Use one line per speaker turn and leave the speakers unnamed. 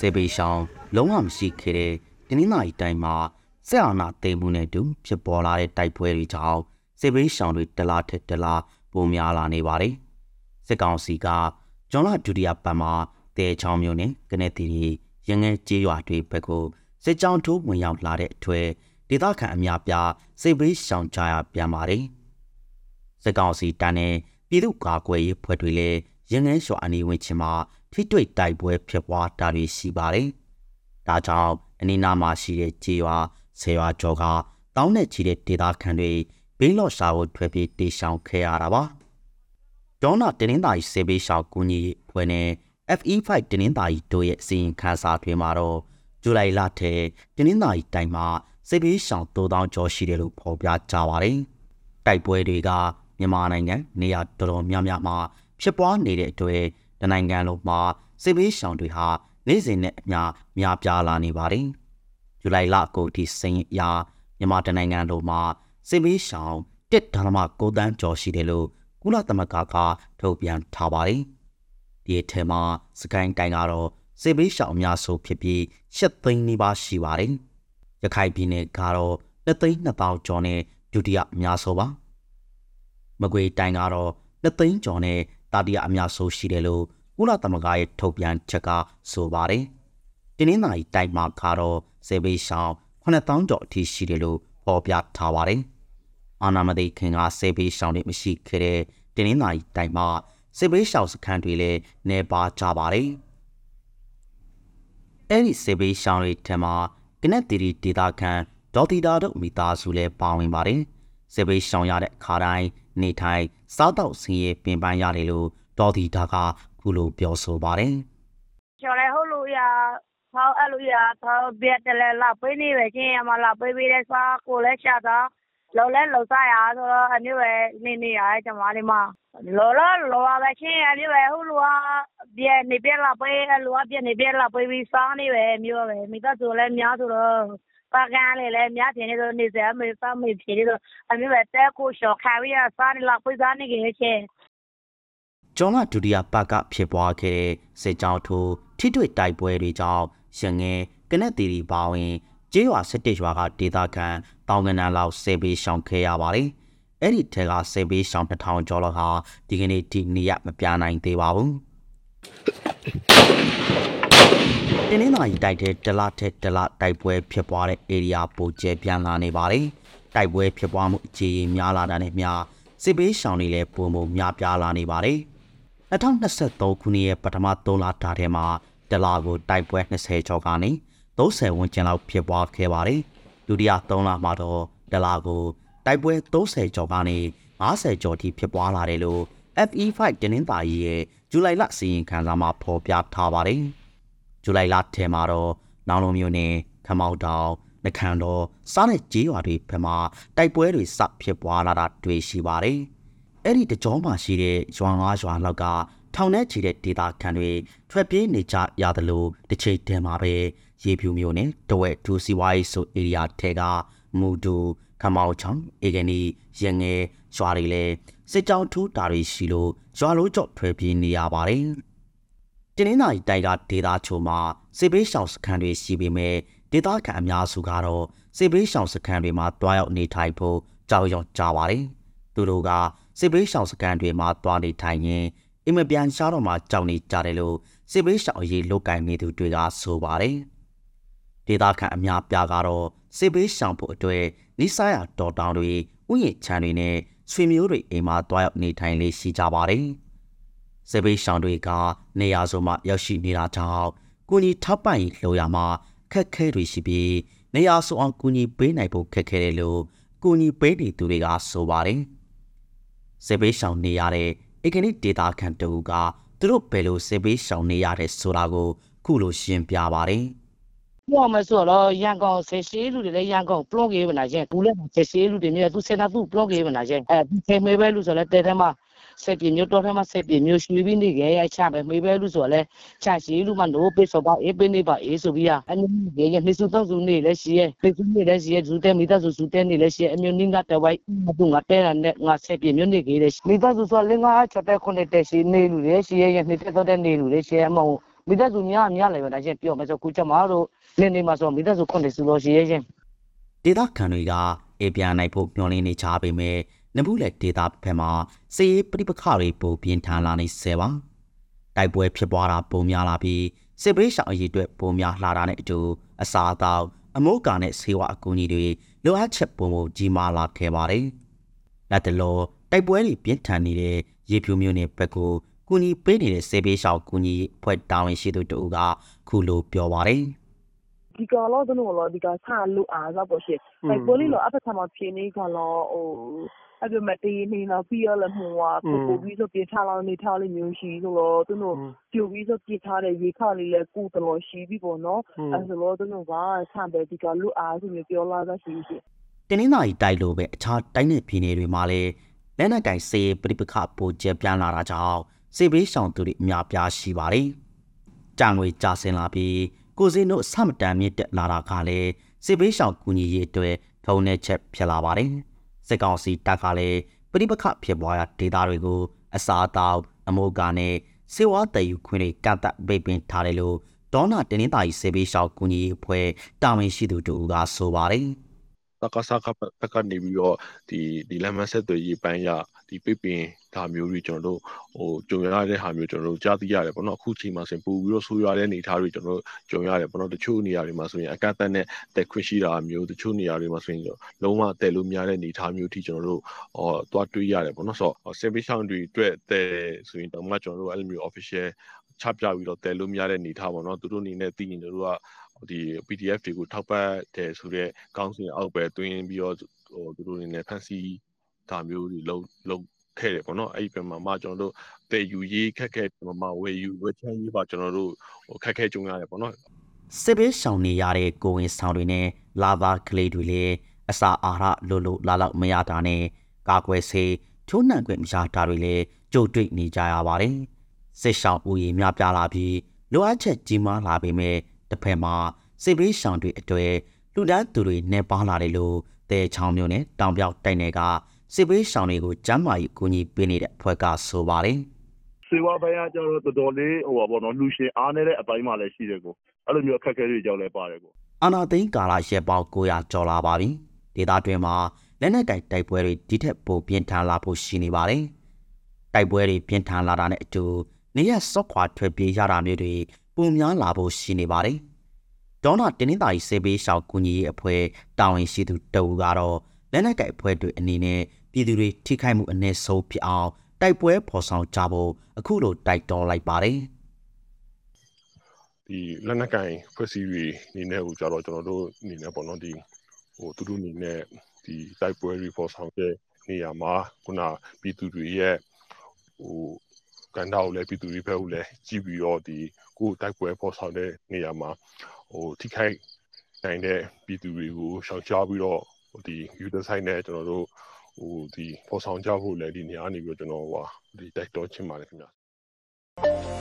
စေဘေးရှောင်လုံးဝမရှိခဲ့တဲ့တနင်္လာရီတိုင်းမှာဆက်အာဏာသိမ်းမှုနဲ့အတူဖြစ်ပေါ်လာတဲ့တိုက်ပွဲတွေကြောင့်စေဘေးရှောင်တွေတလားထက်တလားပိုများလာနေပါတယ်။စစ်ကောင်စီကဂျွန်လဒုတိယပတ်မှာတဲချောင်းမျိုးနဲ့ကနေတီရီရငယ်ကြေးရွာတွေဘက်ကိုစစ်ကြောင်းထိုးဝင်ရောက်လာတဲ့အထွေဒေသခံအများပြားစေဘေးရှောင်ကြရပြန်ပါတယ်။စစ်ကောင်စီတန်းနဲ့ပြည်သူ့ကာကွယ်ရေးဖွဲ့တွေလည်းရငယ်ရွာအနီးဝန်းကျင်မှာ ထိတွေ့တိုက်ပွဲဖြစ်ပွားတာတွေရှိပါတယ်။ဒါကြောင့်အနီးနားမှာရှိတဲ့ကြေးရွာဆယ်ရွာကျော်ကတောင်းနဲ့ချီတဲ့ဒေသခံတွေဘေးလော့ရှာကိုထွက်ပြေးတေရှောင်ခဲ့ရတာပါ။ဒေါနာတင်းင်းသားကြီးစေဘေးရှောင်ကူညီဖွဲ့နဲ့ FE5 တင်းင်းသားကြီးတို့ရဲ့စီရင်ခန်းစာတွေမှာတော့ဇူလိုင်လထဲတင်းင်းသားကြီးတိုင်မှာစေဘေးရှောင်3000ကျော်ရှိတယ်လို့ဖော်ပြကြပါတယ်။တိုက်ပွဲတွေကမြန်မာနိုင်ငံနေရာတော်တော်များများမှာဖြစ်ပွားနေတဲ့အတွက် တနိုင်ငံလုံးမှာစစ်ဘေးရှောင်တွေဟာနေ့စဉ်နဲ့အမျှများပြားလာနေပါတယ်။ဇူလိုင်လအကုန်ထိစိန်ရာမြန်မာတနိုင်ငံလုံးမှာစစ်ဘေးရှောင်1.9တန်းကျော်ရှိတယ်လို့ကုလသမဂ္ဂကထုတ်ပြန်ထားပါတယ်။ဒီအထက်မှာစကိုင်းတိုင်းကတော့စစ်ဘေးရှောင်အများဆုံးဖြစ်ပြီး7သိန်းနီးပါးရှိပါတယ်။ရခိုင်ပြည်နယ်ကတော့2သိန်း2000ကျော်နဲ့ဒုတိယအများဆုံးပါ။မကွေတိုင်းကတော့2သိန်းကျော်နဲ့ တတိယအများဆုံးရှိတယ်လို့ကုလသမဂ္ဂရဲ့ထုတ်ပြန်ချက်ကဆိုပါတယ်။တင်းင်းသာရီတိုက်မှာကတော့စေဘေးရှောင်း9000ကျော်အထိရှိတယ်လို့ဖော်ပြထားပါတယ်။အာနာမသိခင်ကစေဘေးရှောင်းတွေမရှိခဲ့တဲ့တင်းင်းသာရီတိုက်မှာစေဘေးရှောင်းစခန်းတွေလည်းနေပါကြပါတယ်။အဲ့ဒီစေဘေးရှောင်းတွေထက်မှာကနက်တီရီဒေတာခန်ဒေါ်တီတာတို့မိသားစုလည်းပါဝင်ပါတယ်။စေဘေးရှောင်းရတဲ့ခါတိုင်း နေထိုင်စားတော့ဆင်းရဲပင်ပန်းရတယ်လို့ဒေါ်တီတာကခုလိုပြောဆိုပါတယ်။
ကျော်လဲဟုတ်လို့ရထောက်အဲ့လိုရထောက်ပြက်တယ်လဲလာပေးနေပဲချင်းအမလာပေးပေးတဲ့စားကိုလဲရှာတာလောလဲလောစားရဆိုတော့အမျိုးပဲနေနေရကျမလေးမလောလောလောပဲချင်းအမျိုးပဲဟုတ်လို့ပြက်နေပြက်လာပေးအလိုပြက်နေပြက်လာပေးပြီးစားနေပဲမျိုးပဲမိသားစုလဲများဆိုတော့ ပါကန်းလေလဲများတင်နေတော့နေစရာမေစားမေဖြေနေတော့အမျိုးပဲတဲကိုရှော်ခါရီရစားနေလာပေးစားနေကြချင်း
ကျောင်းလဒုတိယပတ်ကဖြစ်ပွားခဲ့တဲ့စစ်ကြောင်းထိုးထိတွေ့တိုက်ပွဲတွေကြောင့်ရငယ်ကနက်တီရီပါဝင်ကျေးရွာစစ်တေရွာကဒေသခံတောင်ကနန်းလောက်ဆေးပေးရှောင်ခဲ့ရပါတယ်။အဲ့ဒီထက်ကဆေးပေးရှောင်တစ်ထောင်ကျော်လောက်ဟာဒီကနေ့ဒီနေရမပြနိုင်သေးပါဘူး။ တင်းင်းသာရီတိုက်တဲ့ဒလထက်ဒလတိုက်ပွဲဖြစ်ပွားတဲ့ area ပိုကျဲပြန်လာနေပါတယ်။တိုက်ပွဲဖြစ်ပွားမှုအခြေအနေများလာတာနဲ့မျှစစ်ပေးရှောင်တွေလည်းပုံပုံများပြားလာနေပါတယ်။2023ခုနှစ်ရဲ့ပထမ3လတာထဲမှာဒလာကိုတိုက်ပွဲ20ကျော်ကနေ30ဝန်းကျင်လောက်ဖြစ်ပွားခဲ့ပါတယ်။ဒုတိယ3လမှာတော့ဒလာကိုတိုက်ပွဲ30ကျော်ကနေ50ကျော်ထိဖြစ်ပွားလာတယ်လို့ FE5 တင်းင်းပါကြီးရဲ့ဇူလိုင်လစီရင်ခံစာမှာဖော်ပြထားပါတယ်။ ဇူလိုင်လထဲမှာတော့နောင်လုံးမျိုးနဲ့ခမောက်တောင်နှခမ်းတော်စားတဲ့ကြေးရွာတွေဘက်မှာတိုက်ပွဲတွေစဖြစ်ပွားလာတာတွေ့ရှိပါတယ်။အဲ့ဒီတကြောမှာရှိတဲ့ရွာငါးရွာလောက်ကထောင်ထဲချီတဲ့ဒေတာခံတွေထွက်ပြေးနေကြရသလိုတစ်ချိန်တည်းမှာပဲရေဖြူမျိုးနဲ့တဝက်ဒူစီဝိုင်းဆိုဧရိယာထဲကမူဒူခမောက်ချောင်းအေဂနီရငယ်ရွာတွေလည်းစစ်ကြောင်းထူးတာတွေရှိလို့ရွာလုံးကျော့ထွက်ပြေးနေရပါတယ်။ တင်းင်းသာရီတိုက်ကဒေတာချိုမှာစေဘေးရှောင်စခန်းတွေရှိပေမဲ့ဒေသခံအများစုကတော့စေဘေးရှောင်စခန်းတွေမှာတွားရောက်နေထိုင်ဖို့ကြောက်ရွံ့ကြပါတယ်။သူတို့ကစေဘေးရှောင်စခန်းတွေမှာတွားနေထိုင်ရင်အိမ်မပြန်ရှားတော့မှကြောက်နေကြတယ်လို့စေဘေးရှောင်အရေးလုတ်ကင်နေသူတွေကဆိုပါတယ်။ဒေသခံအများပြားကတော့စေဘေးရှောင်ဖို့အတွက်နိဆိုင်ရာတော်တောင်တွေဥယျာဉ်ခြံတွေနဲ့ဆွေမျိုးတွေအိမ်မှာတွားရောက်နေထိုင်လေးရှိကြပါတယ်။ စေဘေးရှောင်တွေကနေရာစုံမှာရောက်ရှိနေတာကြောင့်ကိုကြီးထောက်ပံ့ရေးလိုရမှာခက်ခဲတွေရှိပြီးနေရာစုံအောင်ကူညီပေးနိုင်ဖို့ခက်ခဲတယ်လို့ကူညီပေးနေသူတွေကဆိုပါတယ်။စေဘေးရှောင်နေရတဲ့ဧကနိဒေတာခန်တူကသူတို့ဘယ်လိုစေဘေးရှောင်နေရတဲ့ဆိုတာကိုခုလိုရှင်းပြပါတယ်။
ပြောမယ်ဆိုတော့ရန်ကုန်ဆေးရှိလူတွေလည်းရန်ကုန်ပလော့ကေးဗနာချင်းဘူးလည်းဆေးရှိလူတွေမျိုးသူစင်နာသူပလော့ကေးဗနာချင်းအဲဒီခေမေပဲလူဆိုလဲတဲတဲမှာ ဆက်ပြမျိုးတော့ထဲမှာဆက်ပြမျိုးရွှေပြီးနေကြရချပဲမေပဲလူဆိုလဲချရှိလူမနိုးပေးဆိုပါအေးပေးနေပါအေးဆိုပြီးအနည်းငယ်ရနေစုတော့စုနေလဲရှိရဲ့ပြေစုနေလဲရှိရဲ့ဇူတဲမိသားစုဇူတဲနေလဲရှိရဲ့အမျိုးနင်းကတဝိုက်မတူငါတဲရနဲ့ငါဆက်ပြမျိုးနေကြတယ်မိသားစုဆိုလဲငါချက်တဲ့ခုနှစ်တက်ရှိနေလူတွေရှိရဲ့ရနေတက်တော့တဲ့နေလူတွေရှိရဲ့မဟုတ်မိသားစုများများလည်းပဲဒါချင်းပြောမယ်ဆိုခုချက်မတို့နေနေမှာဆိုမိသားစုခွန်တယ်စုလို့ရှိရဲ့ချင်း
ဒေသခံတွေကအေးပြန်နိုင်ဖို့မျှော်လင့်နေကြပေမဲ့ နဘူးလက်ဒေသဘက်မှာစစ်ရေးပြိပခါတွေပိုပြင်းထန်လာနေဆဲပါတိုက်ပွဲဖြစ်ပွားတာပုံများလာပြီးစစ်ဘေးရှောင်အရေးအတွက်ပုံများလာတာနဲ့အတူအစာအသောက်အမိုးကာနဲ့ဆေးဝါးအကူအညီတွေလိုအပ်ချက်ပုံပုံကြီးမားလာခဲ့ပါတယ်လက်တလောတိုက်ပွဲတွေပြင်းထန်နေတဲ့ရေဖြူမျိုးနဲ့ဘက်ကိုကူညီပေးနေတဲ့စစ်ဘေးရှောင်ကူညီဖွဲ့တာဝန်ရှိသူတို့ကခုလိုပြောပါတယ်
ဒီကတော့တို့လို့ဒီကဆာလူအားတော့ပေါ့ရှင်။အဲကိုလေးလောအဖက်ထမပြင်းနေကလောဟို အဲ့ဒီမတေးနေတော့ပြီးရလမှုကပို့ပို့ပြီးဆိုပြထားလောက်နေထားလိမျိုးရှိဆိုတော့တို့တို့ပြူပြီးဆိုပြထားတဲ့ရေခါလေးလဲကုတော်ရှိပြီပေါ့နော်။အဲဆိုတော့တို့ကဆံပဲဒီကလူအားဆိုမျိုးပြောလာတာရှိရှိ
တင်းနှင်းသာရီတိုက်လိုပဲအခြားတိုင်းနယ်ပြည်နယ်တွေမှာလည်းလက်နက်ကင်စေးပရိပခပိုကျပြန့်လာတာကြောင့်စေဘေးရှောင်သူတွေအများပြားရှိပါတယ်။ကြံငွေကြဆင်လာပြီးကိုစင်းတို့အဆမတန်မြင့်တက်လာတာကလည်းစေဘေးရှောင်ကူညီရေးအတွက်ထုံတဲ့ချက်ဖြစ်လာပါတယ်။ စစ်ကောင်စီတပ်ကလည်းပရိပခဖြစ်ပွားရာဒေသတွေကိုအစားအသောက်အမိုးကာနဲ့စေဝါတည်ယူခွင့်တွေကန့်သက်ပိတ်ပင်ထားတယ်လို့ဒေါနာတင်းနှင်းသာရီစေဘေးရှောင်ကူညီရေးအဖွဲ့တာဝန်ရှိသူတို့ကဆိုပါတယ်။
တက္ကသကဘက်ကနေပြီးတော့ဒီဒီလမ်းမဆက်သွယ်ရေးပိုင်းရဒီပိပင်ဒါမျိုးတွေကျွန်တော်တို့ဟိုကြုံရတဲ့ဟာမျိုးကျွန်တော်တို့ကြားသိရတယ်ပေါ့နော်အခုချိန်မှာဆိုရင်ပို့ပြီးတော့ဆိုးရွားတဲ့အနေအထားတွေကျွန်တော်တို့ကြုံရတယ်ပေါ့နော်တချို့နေရာတွေမှာဆိုရင်အကန့်အသတ်နဲ့တက်ခွင့်ရှိတာမျိုးတချို့နေရာတွေမှာဆိုရင်လုံးဝတက်လို့များတဲ့အနေအထားမျိုးအထိကျွန်တော်တို့ဟောသွားတွေးရတယ်ပေါ့နော်ဆိုတော့ဆေးဘေးရှောင်းတွေအတွက်တက်ဆိုရင်တော့မှကျွန်တော်တို့အဲ့လိုမျိုး official ချပြပြီးတော့တဲလို့မရတဲ့အနေထားပေါ့နော်သူတို့အနေနဲ့သိရင်တို့က ဒီ PDF တွေကိုထောက်ပတ်တယ်ဆိုတော့ကောင်းစဉ်အောက်ပဲတွင်းပြီးတော့ဟိုသူတို့အနေနဲ့ဖန်စီဒါမျိုးတွေလုံးလုံးခဲ့တယ်ပေါ့နော်အဲ့ဒီပြန်မှာမှကျွန်တော်တို့တဲယူရေးခက်ခဲမမဝယ်ယူဝယ်ချမ်းရေးပါကျွန်တော်တို့ဟိုခက်ခဲကြုံရတယ်ပေါ့နော်
စစ်ဘေးရှောင်နေရတဲ့ကိုဝင်ဆောင်တွေနဲ့လာသားကလေးတွေလည်းအစာအာဟာရလိုလိုလာလောက်မရတာနဲ့ကာကွယ်ဆေးချိုးနှံခွင့်မရတာတွေလည်းကြုံတွေ့နေကြရပါတယ်။စစ်ရှောင်ဦးရေများပြားလာပြီးလိုအပ်ချက်ကြီးမားလာပေမဲ့ တစ်ဖက်မှာစစ်ဘေးရှောင်တွေအတွေ့လူဒန်းသူတွေနေပါလာတယ်လို့တဲချောင်းမျိုးနဲ့တောင်ပြောက်တိုင်တွေကစစ်ဘေးရှောင်တွေကိုကျမ်းမာရေးကူညီပေးနေတဲ့အဖွဲ့ကဆိုပါတယ်။
စေဝါပိုင်းကကျတော့တော်တော်လေးဟိုပါဘောနော်လူရှင်အားနေတဲ့အပိုင်းမှလည်းရှိတယ်ကိုအဲ့လိုမျိုးအခက်အခဲတွေကြောင့်လည်းပါတယ်ကို
အာနာသိန်းကာလရက်ပေါင်း900ကျော်လာပါပြီ။ဒေသတွင်းမှာလက်နက်ကိုင်တိုက်ပွဲတွေဒီထက်ပိုပြင်းထန်လာဖို့ရှိနေပါတယ်။တိုက်ပွဲတွေပြင်းထန်လာတာနဲ့အတူနေရစော့ခွာထွက်ပြေးရတာမျိုးတွေ ပုံများလာဖို့ရှိနေပါတယ်။ဒေါနာတင်းနှင်းသာရီစေဘေးရှောက်ကူညီရေးအဖွဲ့တာဝန်ရှိသူတအူကတော့လက်နက်ကိုင်အဖွဲ့တွေအနေနဲ့ပြည်သူတွေထိခိုက်မှုအနည်းဆုံးဖြစ်အောင်တိုက်ပွဲဖော်ဆောင်ကြဖို့အခုလိုတိုက်တွန်းလိုက်ပါတယ်။
ဒီလက်နက်ကင်ဖွဲ့စည်းတွေအနေနဲ့ဟိုကြတော့ကျွန်တော်တို့အနေနဲ့ပေါ့နော်ဒီဟိုသူတို့အနေနဲ့ဒီတိုက်ပွဲတွေပေါ်ဆောင်တဲ့နေရာမှာခုနပြည်သူတွေရဲ့ဟိုကန်တာကိုလည်းပြည်သူတွေဘက်ကိုလည်းကြည့်ပြီးတော့ဒီ ကိုယ်တိုက်ပွဲပေါ်ဆောင်တဲ့နေရာမှာဟိုထိခိုက်နိုင်တဲ့ပြည်သူတွေကိုရှောင်ရှားပြီးတော့ဟိုဒီ user site နဲ့ကျွန်တော်တို့ဟိုဒီပေါ်ဆောင်ကြဖို့လည်းဒီနေရာနေပြီးတော့ကျွန်တော်ဟိုဒီတိုက်တော်ချင်ပါတယ်ခင်ဗျာ